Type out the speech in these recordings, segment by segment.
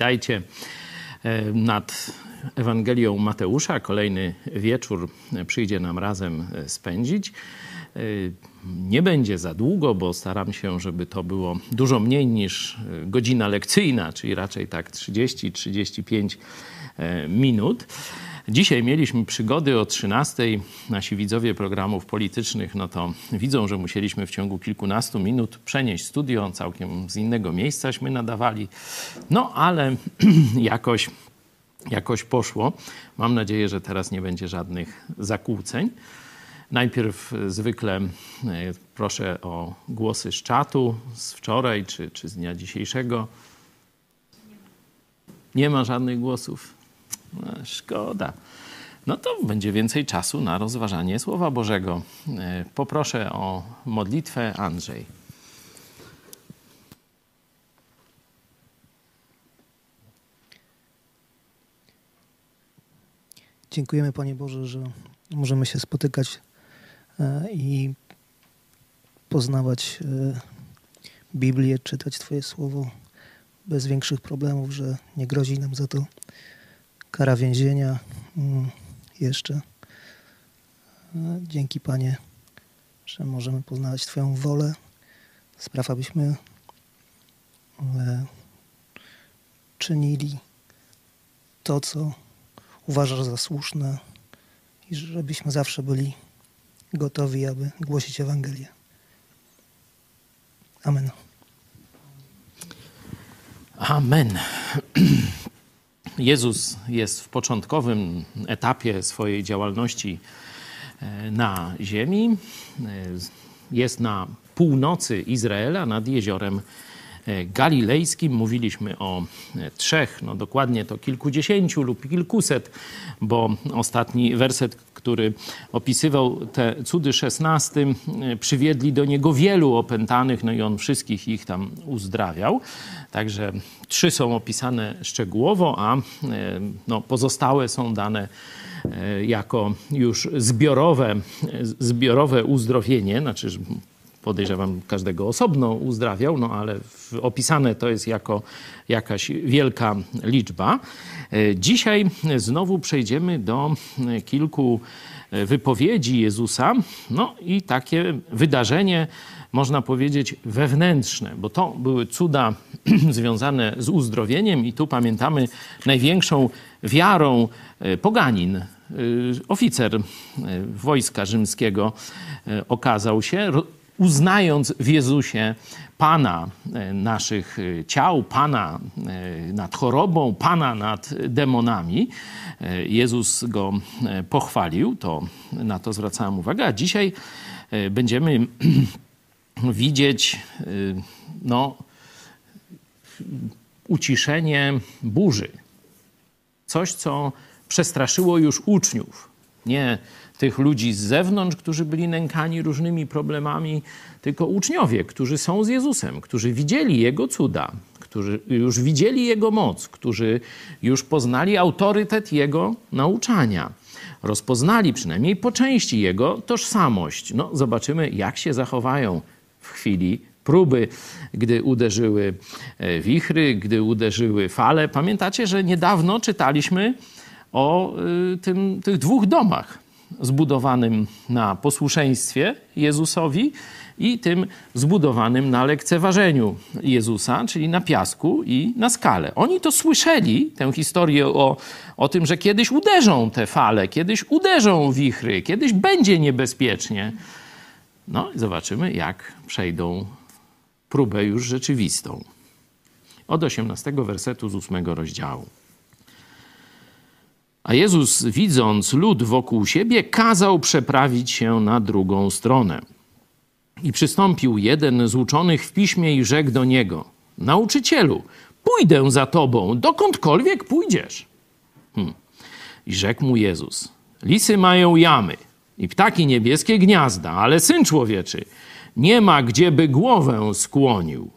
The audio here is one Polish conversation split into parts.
Witajcie e, nad Ewangelią Mateusza. Kolejny wieczór przyjdzie nam razem e, spędzić. E, nie będzie za długo, bo staram się, żeby to było dużo mniej niż godzina lekcyjna, czyli raczej tak 30-35 minut. Dzisiaj mieliśmy przygody o 13. Nasi widzowie programów politycznych, no to widzą, że musieliśmy w ciągu kilkunastu minut przenieść studio całkiem z innego miejscaśmy nadawali. No ale jakoś, jakoś poszło. Mam nadzieję, że teraz nie będzie żadnych zakłóceń. Najpierw zwykle e, proszę o głosy z czatu z wczoraj czy, czy z dnia dzisiejszego. Nie ma żadnych głosów. No, szkoda. No to będzie więcej czasu na rozważanie Słowa Bożego. E, poproszę o modlitwę Andrzej. Dziękujemy Panie Boże, że możemy się spotykać e, i poznawać e, Biblię, czytać Twoje Słowo bez większych problemów, że nie grozi nam za to kara więzienia mm, jeszcze. E, dzięki Panie, że możemy poznać Twoją wolę. Spraw, abyśmy e, czynili to, co uważasz za słuszne i żebyśmy zawsze byli gotowi, aby głosić Ewangelię. Amen. Amen. Jezus jest w początkowym etapie swojej działalności e, na ziemi. E, jest na północy Izraela, nad jeziorem galilejskim. Mówiliśmy o trzech, no dokładnie to kilkudziesięciu lub kilkuset, bo ostatni werset, który opisywał te cudy szesnasty, przywiedli do niego wielu opętanych, no i on wszystkich ich tam uzdrawiał. Także trzy są opisane szczegółowo, a e, no, pozostałe są dane e, jako już zbiorowe, zbiorowe uzdrowienie, znaczy podejrzewam każdego osobno uzdrawiał, no ale opisane to jest jako jakaś wielka liczba. E, dzisiaj znowu przejdziemy do kilku wypowiedzi Jezusa, no i takie wydarzenie, można powiedzieć, wewnętrzne, bo to były cuda związane z uzdrowieniem i tu pamiętamy największą wiarą e, poganin. E, oficer e, wojska rzymskiego okazał się, uznając w Jezusie Pana naszych ciał, Pana nad chorobą, Pana nad demonami. Jezus go pochwalił, to na to zwracałem uwagę, a dzisiaj będziemy widzieć no, uciszenie burzy. Coś, co przestraszyło już uczniów. Nie tych ludzi z zewnątrz, którzy byli nękani różnymi problemami, tylko uczniowie, którzy są z Jezusem, którzy widzieli Jego cuda, którzy już widzieli Jego moc, którzy już poznali autorytet Jego nauczania. Rozpoznali przynajmniej po części Jego tożsamość. No, zobaczymy, jak się zachowają w chwili próby, gdy uderzyły e, wichry, gdy uderzyły fale. Pamiętacie, że niedawno czytaliśmy o e, tym, tych dwóch domach zbudowanym na posłuszeństwie Jezusowi i tym zbudowanym na lekceważeniu Jezusa, czyli na piasku i na skale. Oni to słyszeli, tę historię o, o tym, że kiedyś uderzą te fale, kiedyś uderzą wichry, kiedyś będzie niebezpiecznie. No i zobaczymy, jak przejdą próbę już rzeczywistą. Od 18 wersetu z 8 rozdziału. A Jezus, widząc lud wokół siebie, kazał przeprawić się na drugą stronę. I przystąpił jeden z uczonych w piśmie i rzekł do niego: Nauczycielu, pójdę za tobą, dokądkolwiek pójdziesz. Hmm. I rzekł mu Jezus: Lisy mają jamy i ptaki niebieskie gniazda, ale syn człowieczy nie ma gdzie by głowę skłonił.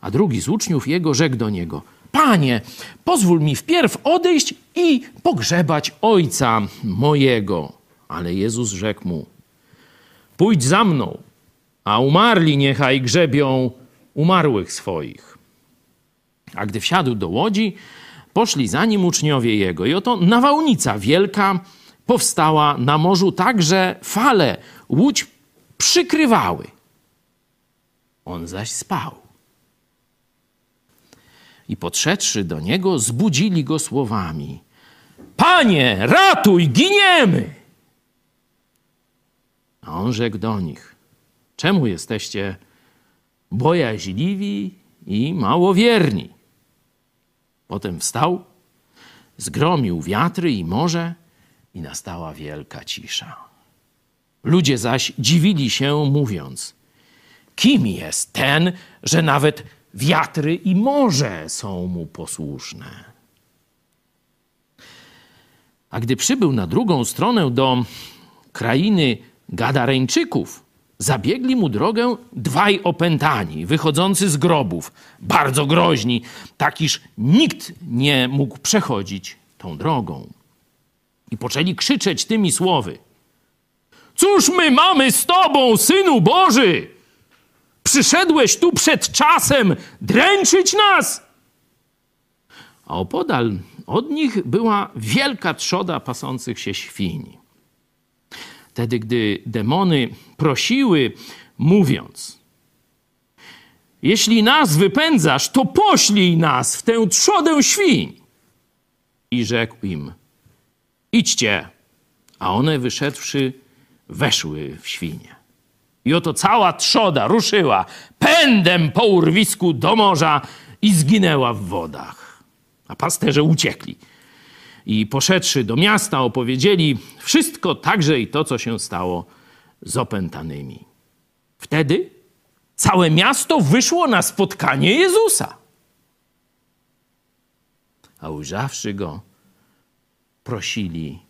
A drugi z uczniów jego rzekł do niego: Panie, pozwól mi wpierw odejść i pogrzebać ojca mojego. Ale Jezus rzekł mu: Pójdź za mną, a umarli niechaj grzebią umarłych swoich. A gdy wsiadł do łodzi, poszli za nim uczniowie jego. I oto nawałnica wielka powstała na morzu tak, że fale łódź przykrywały. On zaś spał. I podszedłszy do niego, zbudzili go słowami: Panie, ratuj, giniemy! A on rzekł do nich: Czemu jesteście bojaźliwi i małowierni? Potem wstał, zgromił wiatry i morze, i nastała wielka cisza. Ludzie zaś dziwili się, mówiąc: Kim jest ten, że nawet wiatry i morze są mu posłuszne? A gdy przybył na drugą stronę do krainy Gadareńczyków, zabiegli mu drogę dwaj opętani, wychodzący z grobów, bardzo groźni, tak iż nikt nie mógł przechodzić tą drogą. I poczęli krzyczeć tymi słowy: Cóż my mamy z tobą, synu Boży? Przyszedłeś tu przed czasem dręczyć nas? A opodal od nich była wielka trzoda pasących się świń. Wtedy, gdy demony prosiły, mówiąc: Jeśli nas wypędzasz, to poślij nas w tę trzodę świń. I rzekł im: Idźcie. A one wyszedłszy, weszły w świnie. I oto cała trzoda ruszyła pędem po urwisku do morza i zginęła w wodach. A pasterze uciekli. I poszedłszy do miasta, opowiedzieli wszystko, także i to, co się stało z opętanymi. Wtedy całe miasto wyszło na spotkanie Jezusa. A ujrzawszy go, prosili,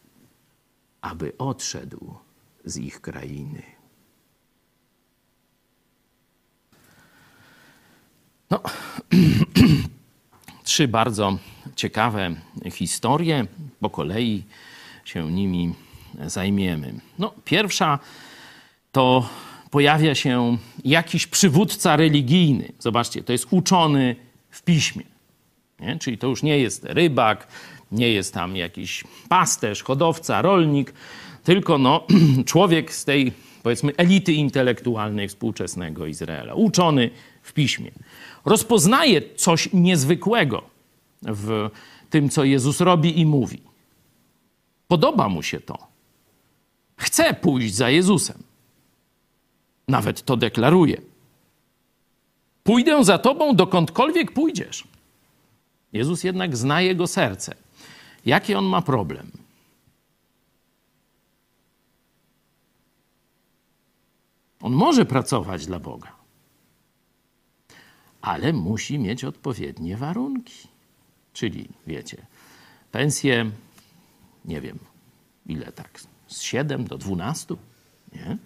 aby odszedł z ich krainy. No, trzy bardzo ciekawe historie, po kolei się nimi zajmiemy. No, pierwsza to pojawia się jakiś przywódca religijny. Zobaczcie, to jest uczony w piśmie. Nie? Czyli to już nie jest rybak, nie jest tam jakiś pasterz, hodowca, rolnik, tylko no, człowiek z tej, powiedzmy, elity intelektualnej współczesnego Izraela, uczony w piśmie. Rozpoznaje coś niezwykłego w tym, co Jezus robi i mówi. Podoba mu się to. Chce pójść za Jezusem. Nawet to deklaruje. Pójdę za tobą dokądkolwiek pójdziesz. Jezus jednak zna jego serce. Jaki on ma problem? On może pracować dla Boga, ale musi mieć odpowiednie warunki. Czyli, wiecie, pensje, nie wiem, ile tak, z 7 do 12, nie?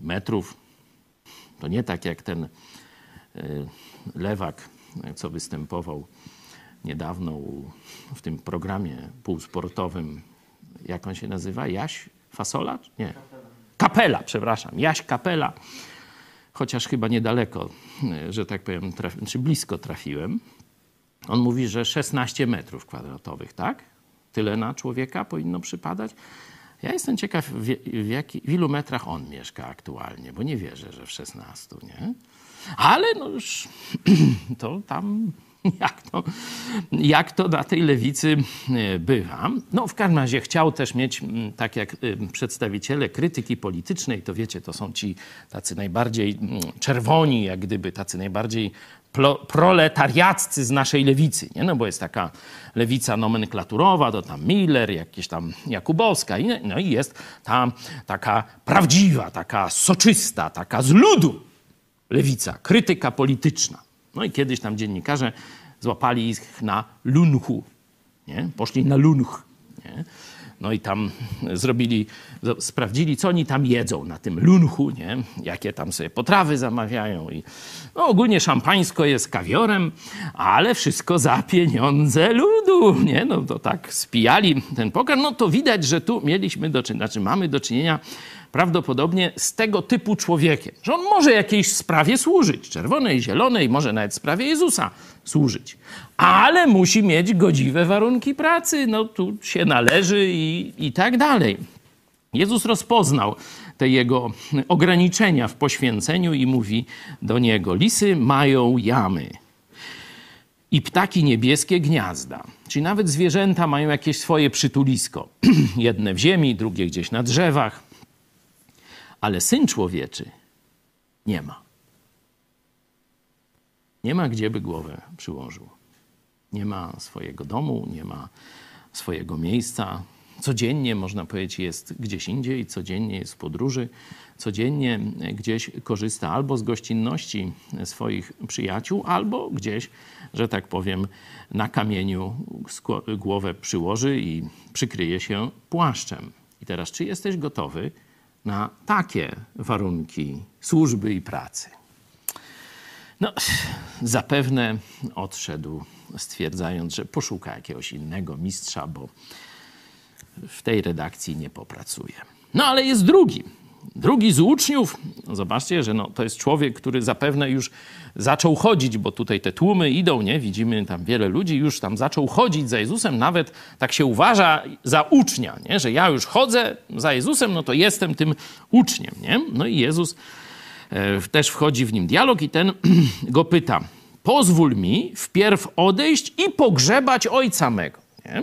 Metrów. To nie tak jak ten y, lewak, co występował niedawno w tym programie półsportowym, jak on się nazywa? Jaś Fasola? Nie. Kapela, przepraszam. Jaś Kapela. Chociaż chyba niedaleko, że tak powiem, czy blisko trafiłem. On mówi, że 16 metrów kwadratowych, tak? Tyle na człowieka powinno przypadać. Ja jestem ciekaw, w, w, jaki, w ilu metrach on mieszka aktualnie, bo nie wierzę, że w 16, nie? Ale no już to tam jak to, jak to na tej lewicy e, bywa. No w każdym razie chciał też mieć, tak jak e, przedstawiciele krytyki politycznej, to wiecie, to są ci tacy najbardziej czerwoni, jak gdyby tacy najbardziej proletariaccy z naszej lewicy, nie? No bo jest taka lewica nomenklaturowa, to tam Miller, jakieś tam Jakubowska, no i jest ta taka prawdziwa, taka soczysta, taka z ludu lewica, krytyka polityczna. No i kiedyś tam dziennikarze złapali ich na lunchu, nie? poszli na lunch. Nie? No i tam zrobili, sprawdzili, co oni tam jedzą na tym lunchu, nie? jakie tam sobie potrawy zamawiają. I, no ogólnie szampańsko jest kawiorem, ale wszystko za pieniądze ludu. nie, no to tak spijali ten pokarm, no to widać, że tu mieliśmy do czynienia, znaczy mamy do czynienia prawdopodobnie z tego typu człowiekiem, że on może jakiejś sprawie służyć, czerwonej, zielonej, może nawet sprawie Jezusa służyć, ale musi mieć godziwe warunki pracy, no tu się należy i, i tak dalej. Jezus rozpoznał te jego ograniczenia w poświęceniu i mówi do niego: Lisy mają jamy i ptaki niebieskie gniazda. Czyli nawet zwierzęta mają jakieś swoje przytulisko. Jedne w ziemi, drugie gdzieś na drzewach. Ale syn człowieczy nie ma. Nie ma gdzie by głowę przyłożył. Nie ma swojego domu, nie ma swojego miejsca. Codziennie, można powiedzieć, jest gdzieś indziej, codziennie jest w podróży, codziennie gdzieś korzysta albo z gościnności swoich przyjaciół, albo gdzieś, że tak powiem, na kamieniu głowę przyłoży i przykryje się płaszczem. I teraz, czy jesteś gotowy na takie warunki służby i pracy? No, zapewne odszedł, stwierdzając, że poszuka jakiegoś innego mistrza, bo w tej redakcji nie popracuje. No ale jest drugi. Drugi z uczniów, zobaczcie, że no, to jest człowiek, który zapewne już zaczął chodzić, bo tutaj te tłumy idą, nie? Widzimy tam wiele ludzi, już tam zaczął chodzić za Jezusem, nawet tak się uważa za ucznia, nie? Że ja już chodzę za Jezusem, no to jestem tym uczniem, nie? No i Jezus też wchodzi w nim dialog i ten go pyta, pozwól mi wpierw odejść i pogrzebać ojca mego, nie?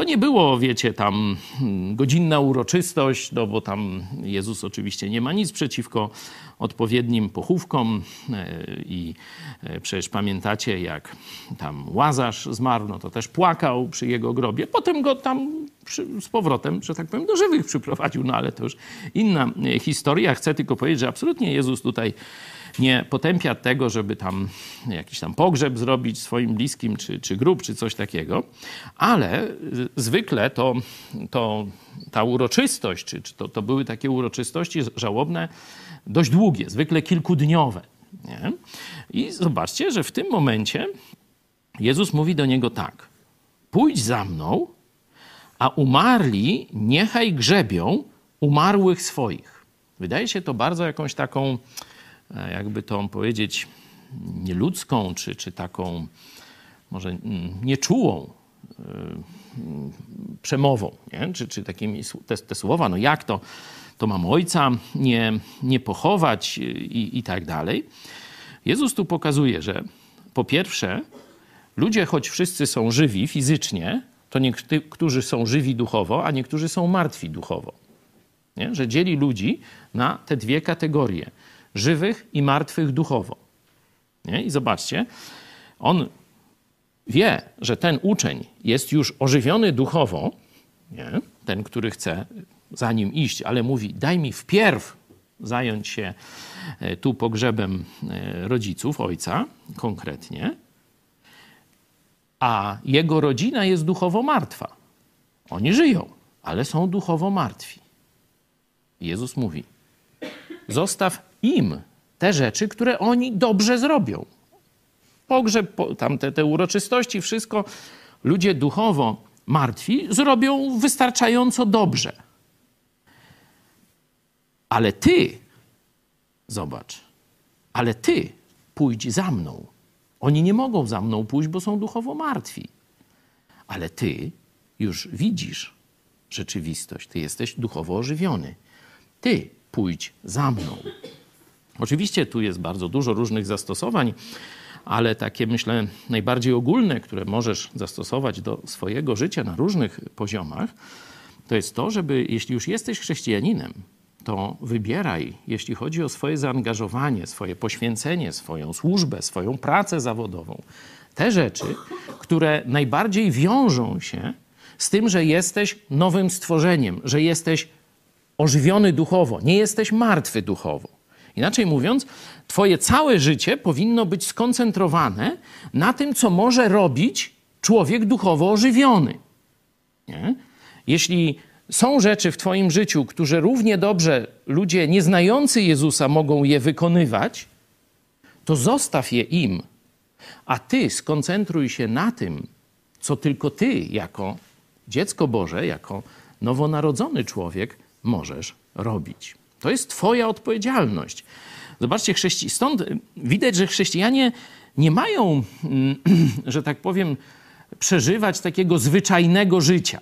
To nie było, wiecie, tam hmm, godzinna uroczystość, no bo tam Jezus oczywiście nie ma nic przeciwko odpowiednim pochówkom e, i e, przecież pamiętacie, jak tam Łazarz zmarł, no to też płakał przy jego grobie. Potem go tam z powrotem, że tak powiem, do żywych przyprowadził, no ale to już inna e, historia. Chcę tylko powiedzieć, że absolutnie Jezus tutaj nie potępia tego, żeby tam jakiś tam pogrzeb zrobić swoim bliskim, czy, czy grób, czy coś takiego, ale zwykle to, to ta uroczystość, czy, czy to, to były takie uroczystości żałobne, dość długie, zwykle kilkudniowe. Nie? I zobaczcie, że w tym momencie Jezus mówi do niego tak: Pójdź za mną, a umarli niechaj grzebią umarłych swoich. Wydaje się to bardzo jakąś taką jakby to powiedzieć, nieludzką, czy, czy taką może mm, nieczułą e, przemową, nie? Czy, czy takimi te, te, słowa, no jak to, to mam ojca nie, nie pochować i, i tak dalej. Jezus tu pokazuje, że po pierwsze, ludzie, choć wszyscy są żywi fizycznie, to niektórzy są żywi duchowo, a niektórzy są martwi duchowo. Nie? Że dzieli ludzi na te dwie kategorie żywych i martwych duchowo. Nie? I zobaczcie, on wie, że ten uczeń jest już ożywiony duchowo, nie? ten, który chce za nim iść, ale mówi: Daj mi wpierw zająć się e, tu pogrzebem e, rodziców, ojca konkretnie, a jego rodzina jest duchowo martwa. Oni żyją, ale są duchowo martwi. Jezus mówi: Zostaw im te rzeczy, które oni dobrze zrobią. Pogrzeb, tam te, te uroczystości, wszystko ludzie duchowo martwi zrobią wystarczająco dobrze. Ale ty, zobacz, ale ty pójdź za mną. Oni nie mogą za mną pójść, bo są duchowo martwi. Ale ty już widzisz rzeczywistość, ty jesteś duchowo ożywiony. Ty pójdź za mną. Oczywiście tu jest bardzo dużo różnych zastosowań, ale takie myślę najbardziej ogólne, które możesz zastosować do swojego życia na różnych poziomach, to jest to, żeby jeśli już jesteś chrześcijaninem, to wybieraj, jeśli chodzi o swoje zaangażowanie, swoje poświęcenie, swoją służbę, swoją pracę zawodową, te rzeczy, które najbardziej wiążą się z tym, że jesteś nowym stworzeniem, że jesteś ożywiony duchowo, nie jesteś martwy duchowo. Inaczej mówiąc, Twoje całe życie powinno być skoncentrowane na tym, co może robić człowiek duchowo ożywiony. Nie? Jeśli są rzeczy w Twoim życiu, które równie dobrze ludzie nieznający Jezusa mogą je wykonywać, to zostaw je im, a Ty skoncentruj się na tym, co tylko ty, jako dziecko Boże, jako nowonarodzony człowiek, możesz robić. To jest Twoja odpowiedzialność. Zobaczcie, chrześci... stąd widać, że chrześcijanie nie mają, że tak powiem, przeżywać takiego zwyczajnego życia.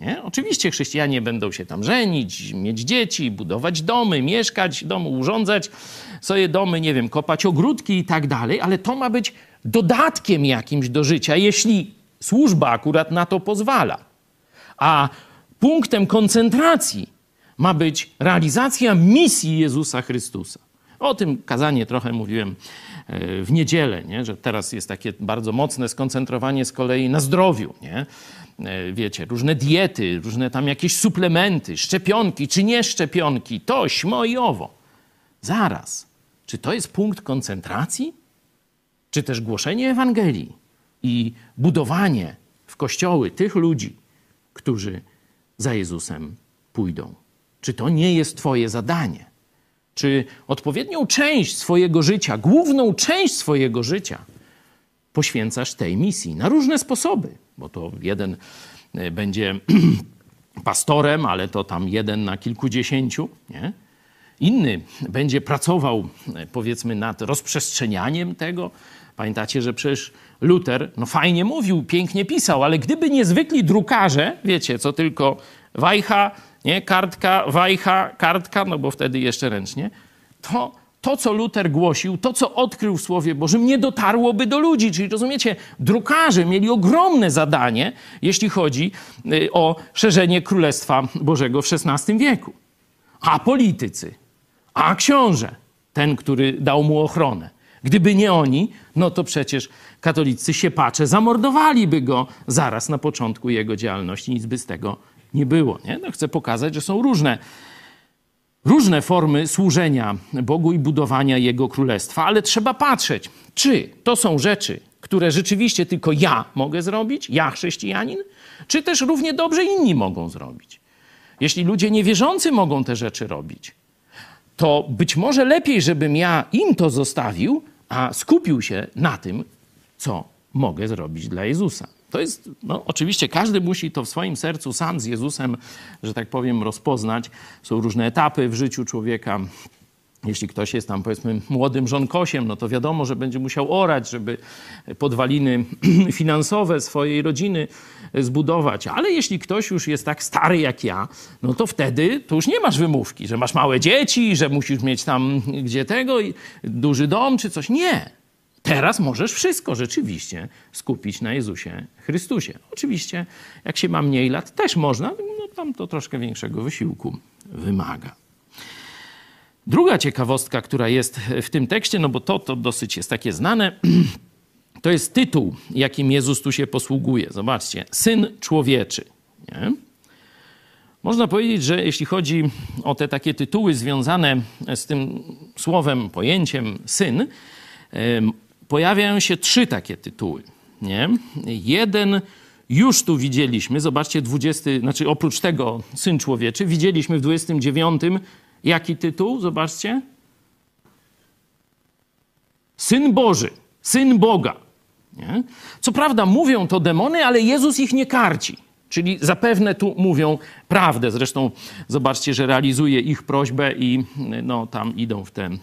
Nie? Oczywiście chrześcijanie będą się tam żenić, mieć dzieci, budować domy, mieszkać domu, urządzać sobie domy, nie wiem, kopać ogródki i tak dalej, ale to ma być dodatkiem jakimś do życia, jeśli służba akurat na to pozwala. A punktem koncentracji ma być realizacja misji Jezusa Chrystusa. O tym kazanie trochę mówiłem e, w niedzielę, nie? że teraz jest takie bardzo mocne skoncentrowanie z kolei na zdrowiu. Nie? E, wiecie, różne diety, różne tam jakieś suplementy, szczepionki czy nie szczepionki, to, śmo i owo. Zaraz, czy to jest punkt koncentracji? Czy też głoszenie Ewangelii i budowanie w kościoły tych ludzi, którzy za Jezusem pójdą? Czy to nie jest Twoje zadanie? Czy odpowiednią część swojego życia, główną część swojego życia poświęcasz tej misji na różne sposoby? Bo to jeden e, będzie pastorem, ale to tam jeden na kilkudziesięciu, nie? Inny będzie pracował, e, powiedzmy, nad rozprzestrzenianiem tego. Pamiętacie, że przecież Luter, no fajnie mówił, pięknie pisał, ale gdyby niezwykli drukarze, wiecie, co tylko wajcha, nie? Kartka, wajcha, kartka, no bo wtedy jeszcze ręcznie. To, to, co Luter głosił, to, co odkrył w Słowie Bożym, nie dotarłoby do ludzi. Czyli rozumiecie, drukarze mieli ogromne zadanie, jeśli chodzi y, o szerzenie Królestwa Bożego w XVI wieku. A politycy, a książę, ten, który dał mu ochronę. Gdyby nie oni, no to przecież katolicy siepacze zamordowaliby go zaraz na początku jego działalności. Nic by z tego nie było. Nie? No, chcę pokazać, że są różne, różne formy służenia Bogu i budowania Jego królestwa, ale trzeba patrzeć, czy to są rzeczy, które rzeczywiście tylko ja mogę zrobić, ja chrześcijanin, czy też równie dobrze inni mogą zrobić. Jeśli ludzie niewierzący mogą te rzeczy robić, to być może lepiej, żebym ja im to zostawił, a skupił się na tym, co mogę zrobić dla Jezusa. To jest, no, oczywiście każdy musi to w swoim sercu sam z Jezusem, że tak powiem, rozpoznać. Są różne etapy w życiu człowieka. Jeśli ktoś jest tam, powiedzmy, młodym żonkosiem, no to wiadomo, że będzie musiał orać, żeby podwaliny finansowe swojej rodziny zbudować. Ale jeśli ktoś już jest tak stary jak ja, no to wtedy to już nie masz wymówki, że masz małe dzieci, że musisz mieć tam gdzie tego, duży dom czy coś. Nie. Teraz możesz wszystko rzeczywiście skupić na Jezusie Chrystusie. Oczywiście, jak się ma mniej lat, też można, no tam to troszkę większego wysiłku wymaga. Druga ciekawostka, która jest w tym tekście, no bo to, to dosyć jest takie znane, to jest tytuł, jakim Jezus tu się posługuje. Zobaczcie, Syn Człowieczy. Nie? Można powiedzieć, że jeśli chodzi o te takie tytuły związane z tym słowem, pojęciem syn, pojawiają się trzy takie tytuły. Nie? Jeden już tu widzieliśmy, zobaczcie, 20, znaczy oprócz tego Syn Człowieczy, widzieliśmy w 29 jaki tytuł, zobaczcie? Syn Boży, Syn Boga. Nie? Co prawda mówią to demony, ale Jezus ich nie karci. Czyli zapewne tu mówią prawdę. Zresztą zobaczcie, że realizuje ich prośbę i no, tam idą w te e,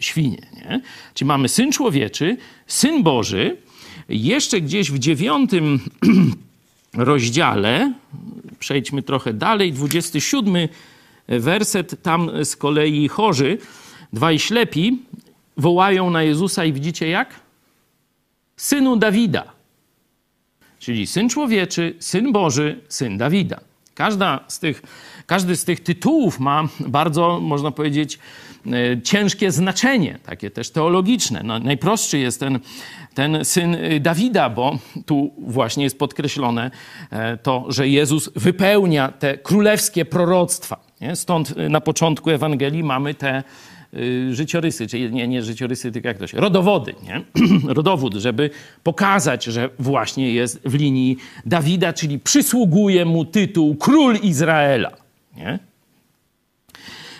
świnie. Nie? Czyli mamy Syn Człowieczy, Syn Boży. Jeszcze gdzieś w dziewiątym rozdziale, przejdźmy trochę dalej, 27 werset, tam z kolei chorzy, dwaj ślepi wołają na Jezusa i widzicie jak? Synu Dawida. Czyli Syn Człowieczy, Syn Boży, Syn Dawida. Każda z tych, każdy z tych tytułów ma bardzo, można powiedzieć, e, ciężkie znaczenie, takie też teologiczne. No, najprostszy jest ten, ten syn Dawida, bo tu właśnie jest podkreślone e, to, że Jezus wypełnia te królewskie proroctwa. Nie? Stąd na początku Ewangelii mamy te życiorysy, czyli nie, nie życiorysy, tylko jak to się, rodowody, nie? rodowód, żeby pokazać, że właśnie jest w linii Dawida, czyli przysługuje mu tytuł król Izraela. Nie?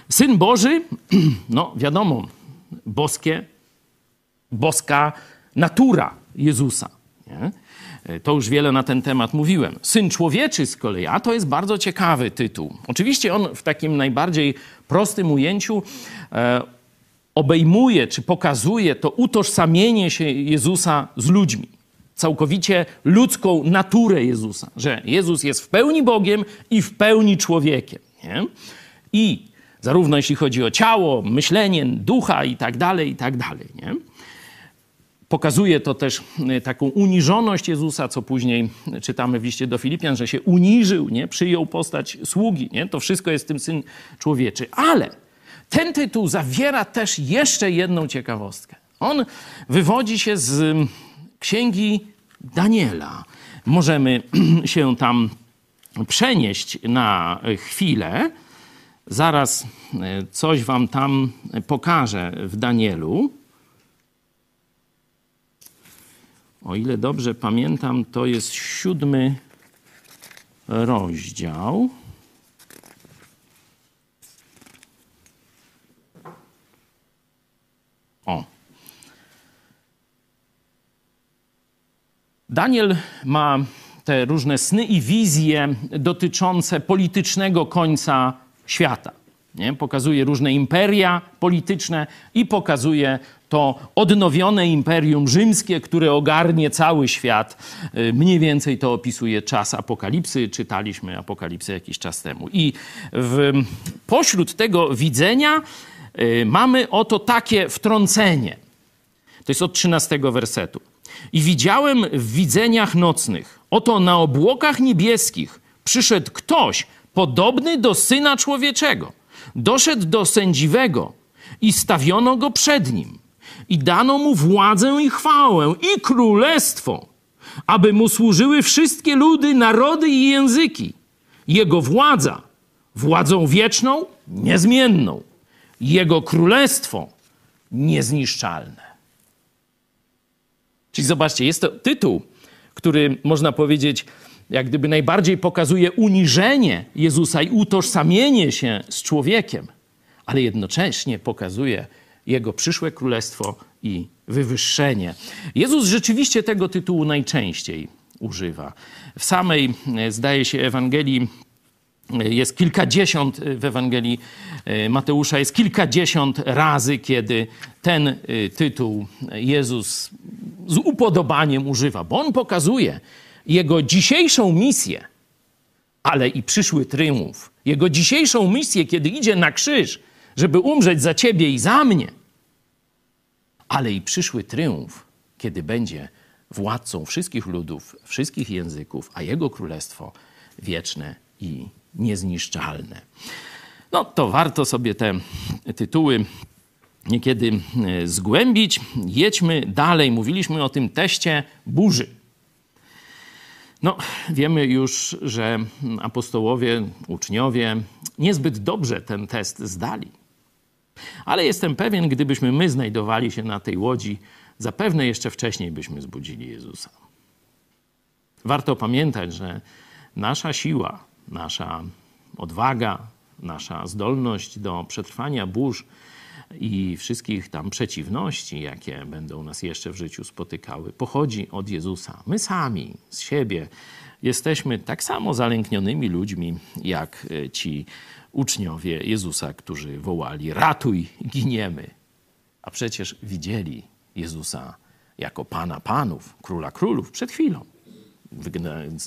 Syn Boży, no wiadomo, boskie, boska natura Jezusa. Nie? E, to już wiele na ten temat mówiłem. Syn człowieczy z kolei, a to jest bardzo ciekawy tytuł. Oczywiście on w takim najbardziej prostym ujęciu e, obejmuje czy pokazuje to utożsamienie się Jezusa z ludźmi. Całkowicie ludzką naturę Jezusa, że Jezus jest w pełni Bogiem i w pełni człowiekiem. Nie? I zarówno jeśli chodzi o ciało, myślenie, ducha i tak dalej, i tak dalej. Nie? Pokazuje to też e, taką uniżoność Jezusa, co później czytamy w liście do Filipian, że się uniżył, nie? przyjął postać sługi. Nie? To wszystko jest tym Syn Człowieczy. Ale ten tytuł zawiera też jeszcze jedną ciekawostkę. On wywodzi się z księgi Daniela. Możemy się tam przenieść na chwilę. Zaraz e, coś wam tam pokażę w Danielu. O ile dobrze pamiętam, to jest siódmy rozdział. O. Daniel ma te różne sny i wizje dotyczące politycznego końca świata. Nie? Pokazuje różne imperia polityczne i pokazuje to odnowione imperium rzymskie, które ogarnie cały świat. Y, mniej więcej to opisuje czas apokalipsy. Czytaliśmy apokalipsę jakiś czas temu. I w, pośród tego widzenia y, mamy oto takie wtrącenie. To jest od 13 wersetu. I widziałem w widzeniach nocnych, oto na obłokach niebieskich przyszedł ktoś podobny do syna człowieczego. Doszedł do sędziwego i stawiono go przed nim i dano mu władzę i chwałę i królestwo, aby mu służyły wszystkie ludy, narody i języki. Jego władza, władzą wieczną, niezmienną. Jego królestwo, niezniszczalne. Czyli zobaczcie, jest to tytuł, który można powiedzieć, jak gdyby najbardziej pokazuje uniżenie Jezusa i utożsamienie się z człowiekiem, ale jednocześnie pokazuje jego przyszłe królestwo i wywyższenie. Jezus rzeczywiście tego tytułu najczęściej używa. W samej, e, zdaje się, Ewangelii e, jest kilkadziesiąt, e, w Ewangelii Mateusza jest kilkadziesiąt razy, kiedy ten tytuł Jezus z upodobaniem używa, bo on pokazuje jego dzisiejszą misję, ale i przyszły tryumf. Jego dzisiejszą misję, kiedy idzie na krzyż, żeby umrzeć za ciebie i za mnie, ale i przyszły triumf, kiedy będzie władcą wszystkich ludów, wszystkich języków, a jego królestwo wieczne i niezniszczalne. No to warto sobie te tytuły niekiedy e, zgłębić. Jedźmy dalej. Mówiliśmy o tym teście burzy. No, wiemy już, że apostołowie, uczniowie niezbyt dobrze ten test zdali. Ale jestem pewien, gdybyśmy my znajdowali się na tej łodzi, zapewne jeszcze wcześniej byśmy zbudzili Jezusa. Warto pamiętać, że nasza siła, nasza odwaga, nasza zdolność do przetrwania burz i wszystkich tam przeciwności, jakie będą nas jeszcze w życiu spotykały, pochodzi od Jezusa. My sami z siebie jesteśmy tak samo zalęknionymi ludźmi, jak ci uczniowie Jezusa, którzy wołali: Ratuj, giniemy. A przecież widzieli Jezusa jako Pana Panów, Króla Królów przed chwilą.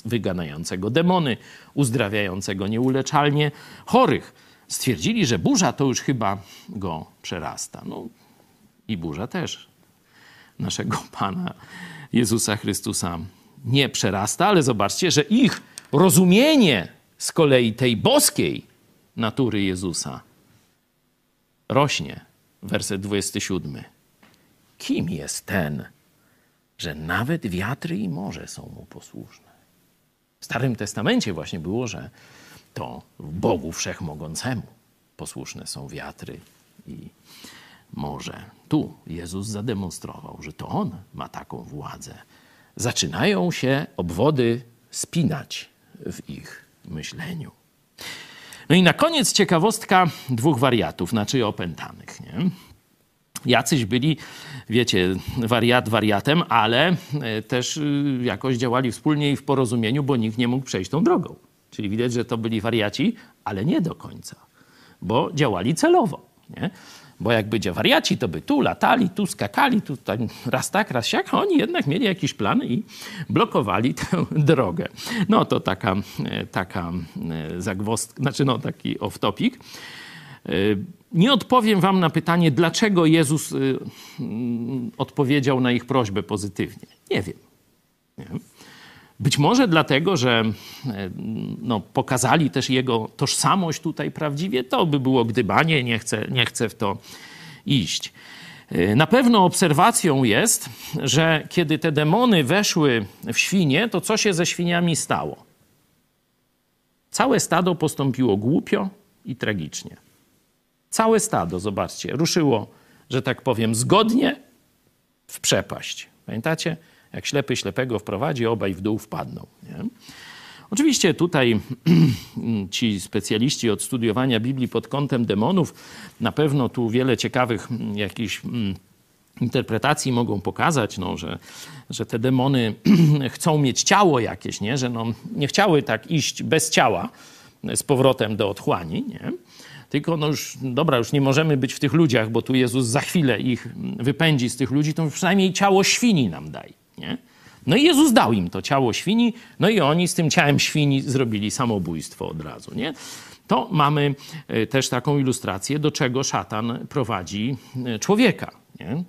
Wyganającego demony, uzdrawiającego nieuleczalnie chorych. Stwierdzili, że burza to już chyba go przerasta. No i burza też naszego Pana Jezusa Chrystusa nie przerasta, ale zobaczcie, że ich rozumienie z kolei tej boskiej natury Jezusa rośnie. Werset 27. Kim jest ten, że nawet wiatry i morze są mu posłuszne? W Starym Testamencie właśnie było, że to Bogu Wszechmogącemu posłuszne są wiatry i morze. Tu Jezus zademonstrował, że to On ma taką władzę. Zaczynają się obwody spinać w ich myśleniu. No i na koniec ciekawostka dwóch wariatów, znaczy opętanych. Nie? jacyś byli, wiecie, wariat wariatem, ale e, też y, jakoś działali wspólnie i w porozumieniu, bo nikt nie mógł przejść tą drogą. Czyli widać, że to byli wariaci, ale nie do końca, bo działali celowo. Nie? Bo jak będzie wariaci, to by tu latali, tu skakali, tu raz tak, raz siak, a oni jednak mieli jakiś plan i blokowali tę drogę. No to taka, e, taka e, zagwozdka, znaczy no taki off-topic. E, nie odpowiem wam na pytanie, dlaczego Jezus odpowiedział na ich prośbę pozytywnie. Nie wiem. Nie wiem. Być może dlatego, że e, no, pokazali też jego tożsamość tutaj prawdziwie, to by było gdybanie, nie chcę, nie chcę w to iść. E, na pewno obserwacją jest, że kiedy te demony weszły w świnie, to co się ze świniami stało? Całe stado postąpiło głupio i tragicznie. Całe stado, zobaczcie, ruszyło, że tak powiem, zgodnie w przepaść. Pamiętacie? Jak ślepy ślepego wprowadzi, obaj w dół wpadną. Nie? Oczywiście tutaj ci specjaliści od studiowania Biblii pod kątem demonów na pewno tu wiele ciekawych mm, jakichś mm, interpretacji mogą pokazać, no, że, że te demony chcą mieć ciało jakieś, nie? że no, nie chciały tak iść bez ciała z powrotem do otchłani, nie? tylko no już, dobra, już nie możemy być w tych ludziach, bo tu Jezus za chwilę ich wypędzi z tych ludzi, to przynajmniej ciało świni nam daj. Nie? No i Jezus dał im to ciało świni, no i oni z tym ciałem świni zrobili samobójstwo od razu. Nie? To mamy e, też taką ilustrację, do czego szatan prowadzi e, człowieka. Nie?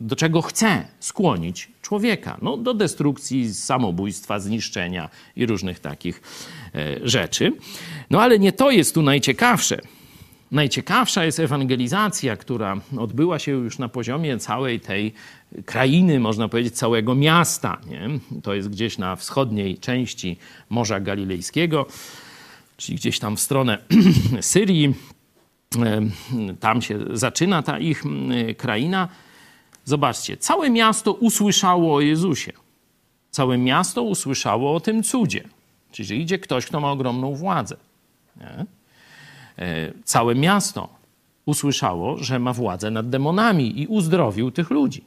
Do czego chce skłonić człowieka? No, do destrukcji, samobójstwa, zniszczenia i różnych takich e, rzeczy. No ale nie to jest tu najciekawsze. Najciekawsza jest ewangelizacja, która odbyła się już na poziomie całej tej krainy, można powiedzieć, całego miasta. Nie? To jest gdzieś na wschodniej części Morza Galilejskiego, czyli gdzieś tam w stronę Syrii. Tam się zaczyna ta ich kraina. Zobaczcie, całe miasto usłyszało o Jezusie. Całe miasto usłyszało o tym cudzie. Czyli idzie ktoś, kto ma ogromną władzę. Nie? E, całe miasto usłyszało, że ma władzę nad demonami i uzdrowił tych ludzi.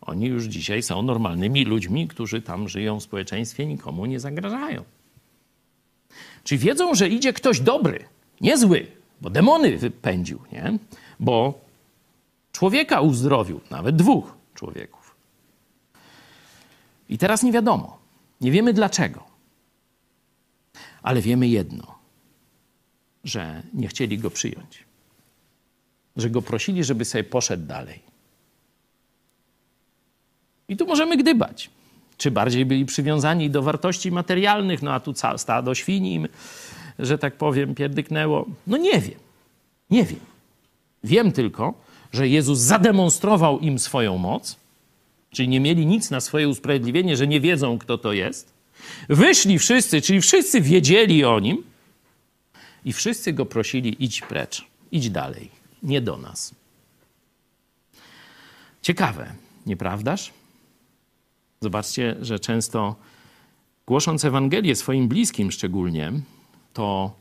Oni już dzisiaj są normalnymi ludźmi, którzy tam żyją w społeczeństwie, nikomu nie zagrażają. Czyli wiedzą, że idzie ktoś dobry, nie zły, bo demony wypędził, nie? Bo człowieka uzdrowił, nawet dwóch człowieków. I teraz nie wiadomo, nie wiemy dlaczego, ale wiemy jedno, że nie chcieli go przyjąć, że go prosili, żeby sobie poszedł dalej. I tu możemy gdybać. Czy bardziej byli przywiązani do wartości materialnych, no a tu stado świni im, że tak powiem, pierdyknęło. No nie wiem. Nie wiem. Wiem tylko, że Jezus zademonstrował im swoją moc, czyli nie mieli nic na swoje usprawiedliwienie, że nie wiedzą, kto to jest. Wyszli wszyscy, czyli wszyscy wiedzieli o nim i wszyscy go prosili: idź precz, idź dalej, nie do nas. Ciekawe, nieprawdaż? Zobaczcie, że często głosząc Ewangelię swoim bliskim szczególnie, to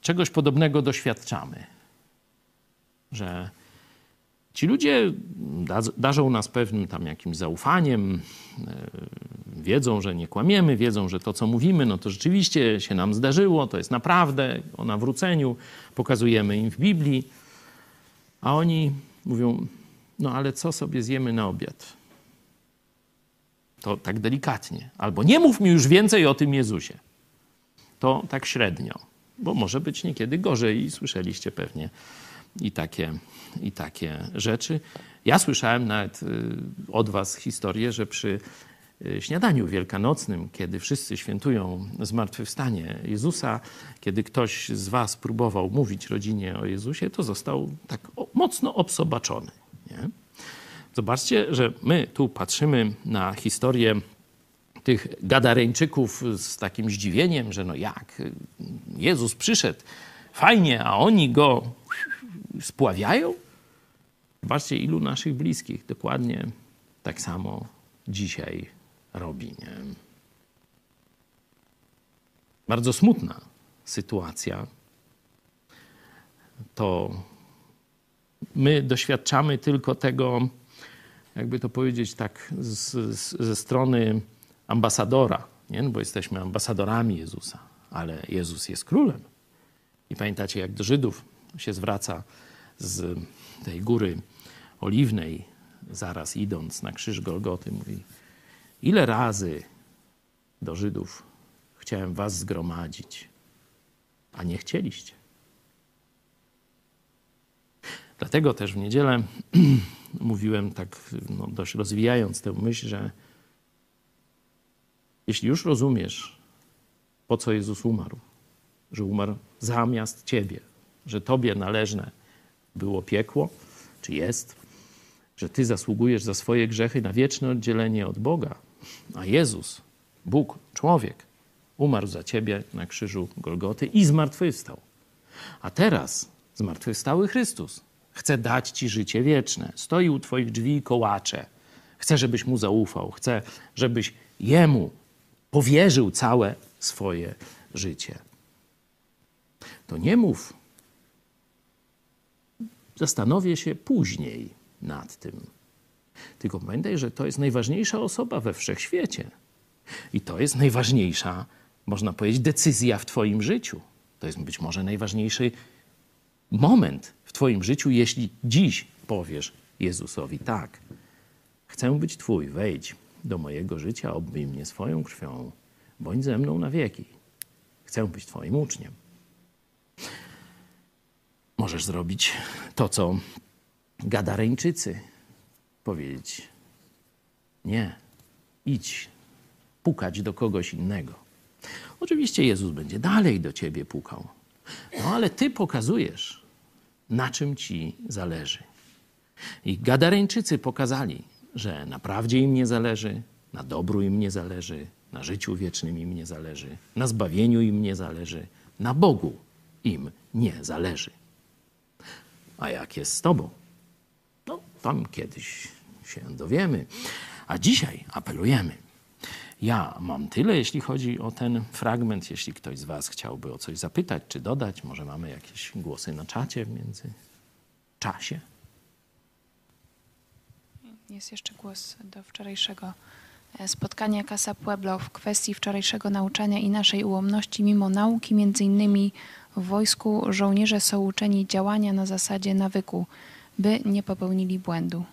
czegoś podobnego doświadczamy. Że ci ludzie darzą nas pewnym tam jakimś zaufaniem, e, wiedzą, że nie kłamiemy, wiedzą, że to, co mówimy, no to rzeczywiście się nam zdarzyło, to jest naprawdę o nawróceniu, pokazujemy im w Biblii, a oni mówią, no ale co sobie zjemy na obiad? To tak delikatnie. Albo nie mów mi już więcej o tym Jezusie. To tak średnio, bo może być niekiedy gorzej i słyszeliście pewnie i takie, i takie rzeczy. Ja słyszałem nawet y, od was historię, że przy y, śniadaniu wielkanocnym, kiedy wszyscy świętują zmartwychwstanie Jezusa, kiedy ktoś z was próbował mówić rodzinie o Jezusie, to został tak mocno obsobaczony. Nie? Zobaczcie, że my tu patrzymy na historię tych gadareńczyków z takim zdziwieniem, że no jak, Jezus przyszedł, fajnie, a oni go spławiają? Zobaczcie, ilu naszych bliskich dokładnie tak samo dzisiaj robi. Nie? Bardzo smutna sytuacja. To my doświadczamy tylko tego, jakby to powiedzieć tak, z, z, ze strony ambasadora, nie? No bo jesteśmy ambasadorami Jezusa, ale Jezus jest królem. I pamiętacie, jak do Żydów się zwraca z tej góry oliwnej, zaraz idąc na krzyż Golgoty, mówi: Ile razy do Żydów chciałem was zgromadzić, a nie chcieliście. Dlatego też w niedzielę mówiłem tak no, dość rozwijając tę myśl, że jeśli już rozumiesz, po co Jezus umarł, że umarł zamiast ciebie, że tobie należne było piekło, czy jest, że ty zasługujesz za swoje grzechy na wieczne oddzielenie od Boga, a Jezus, Bóg, człowiek, umarł za ciebie na krzyżu Golgoty i zmartwychwstał. A teraz zmartwychwstały Chrystus chce dać ci życie wieczne. Stoi u twoich drzwi i kołacze. Chce, żebyś mu zaufał. Chce, żebyś jemu powierzył całe swoje życie. To nie mów. Zastanowię się później nad tym. Tylko pamiętaj, że to jest najważniejsza osoba we wszechświecie. I to jest najważniejsza, można powiedzieć, decyzja w Twoim życiu. To jest być może najważniejszy moment w Twoim życiu, jeśli dziś powiesz Jezusowi tak. Chcę być Twój, wejdź do mojego życia, obmyj mnie swoją krwią, bądź ze mną na wieki. Chcę być Twoim uczniem. Możesz zrobić to, co Gadareńczycy powiedzieć: Nie, idź, pukać do kogoś innego. Oczywiście Jezus będzie dalej do ciebie pukał, no ale ty pokazujesz, na czym ci zależy. I Gadareńczycy pokazali, że naprawdę im nie zależy, na dobru im nie zależy, na życiu wiecznym im nie zależy, na zbawieniu im nie zależy, na Bogu im nie zależy. A jak jest z Tobą? No, tam kiedyś się dowiemy. A dzisiaj apelujemy. Ja mam tyle, jeśli chodzi o ten fragment. Jeśli ktoś z Was chciałby o coś zapytać czy dodać, może mamy jakieś głosy na czacie w międzyczasie. Jest jeszcze głos do wczorajszego e, spotkania Casa Pueblo w kwestii wczorajszego nauczania i naszej ułomności mimo nauki. Między innymi w wojsku żołnierze są uczeni działania na zasadzie nawyku, by nie popełnili błędu.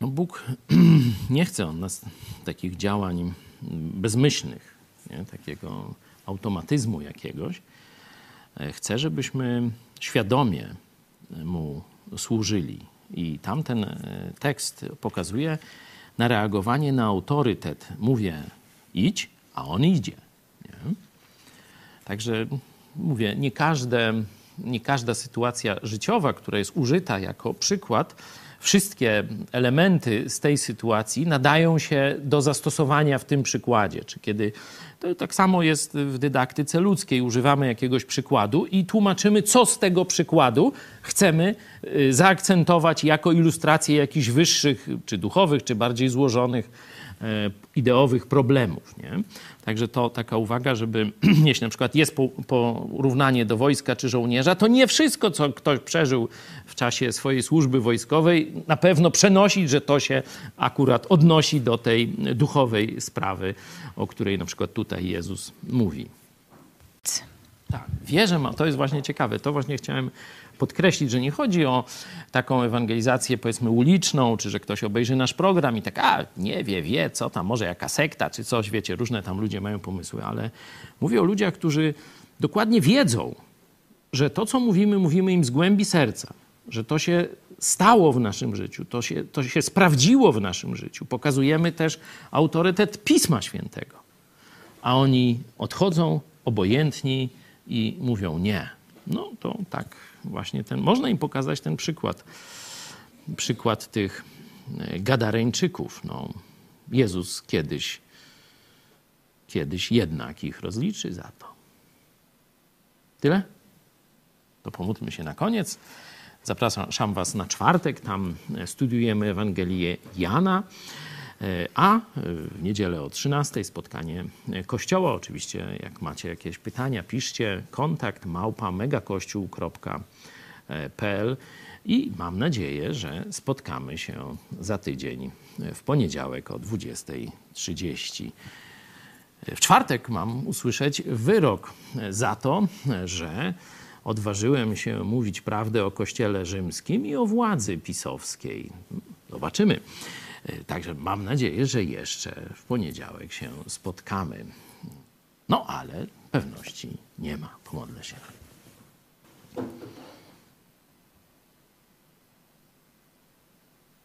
No Bóg nie chce od nas takich działań bezmyślnych, nie? takiego automatyzmu jakiegoś. E, chce, żebyśmy świadomie Mu służyli. I tamten e, tekst pokazuje na reagowanie na autorytet. Mówię, idź, a on idzie. Także mówię, nie, każde, nie każda sytuacja życiowa, która jest użyta jako przykład, wszystkie elementy z tej sytuacji nadają się do zastosowania w tym przykładzie. Czy kiedy to tak samo jest w dydaktyce ludzkiej. Używamy jakiegoś przykładu i tłumaczymy, co z tego przykładu chcemy y, zaakcentować jako ilustrację jakichś wyższych, czy duchowych, czy bardziej złożonych, ideowych problemów. Nie? Także to taka uwaga, żeby jeśli na przykład jest porównanie do wojska czy żołnierza, to nie wszystko, co ktoś przeżył w czasie swojej służby wojskowej, na pewno przenosić, że to się akurat odnosi do tej duchowej sprawy, o której na przykład tutaj Jezus mówi. Tak, wierzę, to jest właśnie ciekawe. To właśnie chciałem podkreślić, że nie chodzi o taką ewangelizację, powiedzmy, uliczną, czy że ktoś obejrzy nasz program i tak, a nie wie, wie, co tam, może jaka sekta, czy coś, wiecie, różne tam ludzie mają pomysły, ale mówię o ludziach, którzy dokładnie wiedzą, że to, co mówimy, mówimy im z głębi serca, że to się stało w naszym życiu, to się, to się sprawdziło w naszym życiu. Pokazujemy też autorytet Pisma Świętego. A oni odchodzą obojętni i mówią nie. No to tak właśnie ten, można im pokazać ten przykład. Przykład tych e, Gadareńczyków. No, Jezus kiedyś, kiedyś jednak ich rozliczy za to. Tyle? To pomódlmy się na koniec. Zapraszam Was na czwartek. Tam studiujemy Ewangelię Jana. A w niedzielę o 13 spotkanie kościoła. Oczywiście, jak macie jakieś pytania, piszcie kontakt małpa megakościół.pl i mam nadzieję, że spotkamy się za tydzień w poniedziałek o 20.30. W czwartek mam usłyszeć wyrok za to, że odważyłem się mówić prawdę o Kościele Rzymskim i o władzy pisowskiej. Zobaczymy. Także mam nadzieję, że jeszcze w poniedziałek się spotkamy. No ale pewności nie ma. Pomodlę się.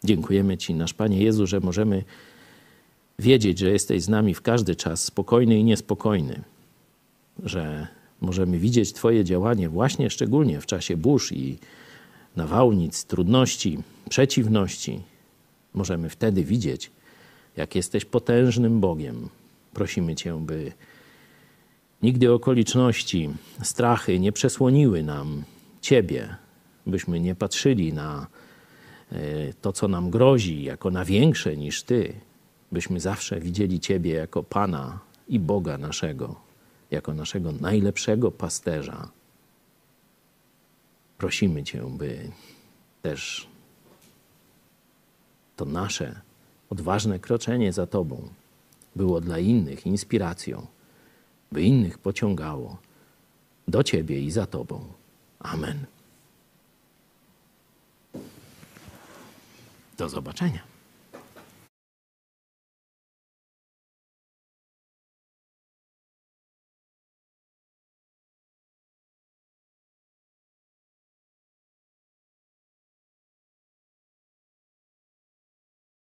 Dziękujemy Ci, nasz Panie Jezu, że możemy wiedzieć, że jesteś z nami w każdy czas, spokojny i niespokojny, że możemy widzieć Twoje działanie właśnie szczególnie w czasie burz i nawałnic, trudności, przeciwności. Możemy wtedy widzieć, jak jesteś potężnym Bogiem. Prosimy Cię, by nigdy okoliczności, strachy nie przesłoniły nam Ciebie, byśmy nie patrzyli na e, to, co nam grozi, jako na większe niż Ty, byśmy zawsze widzieli Ciebie jako Pana i Boga naszego, jako naszego najlepszego pasterza. Prosimy Cię, by też to nasze odważne kroczenie za Tobą było dla innych inspiracją, by innych pociągało do Ciebie i za Tobą. Amen. Do zobaczenia.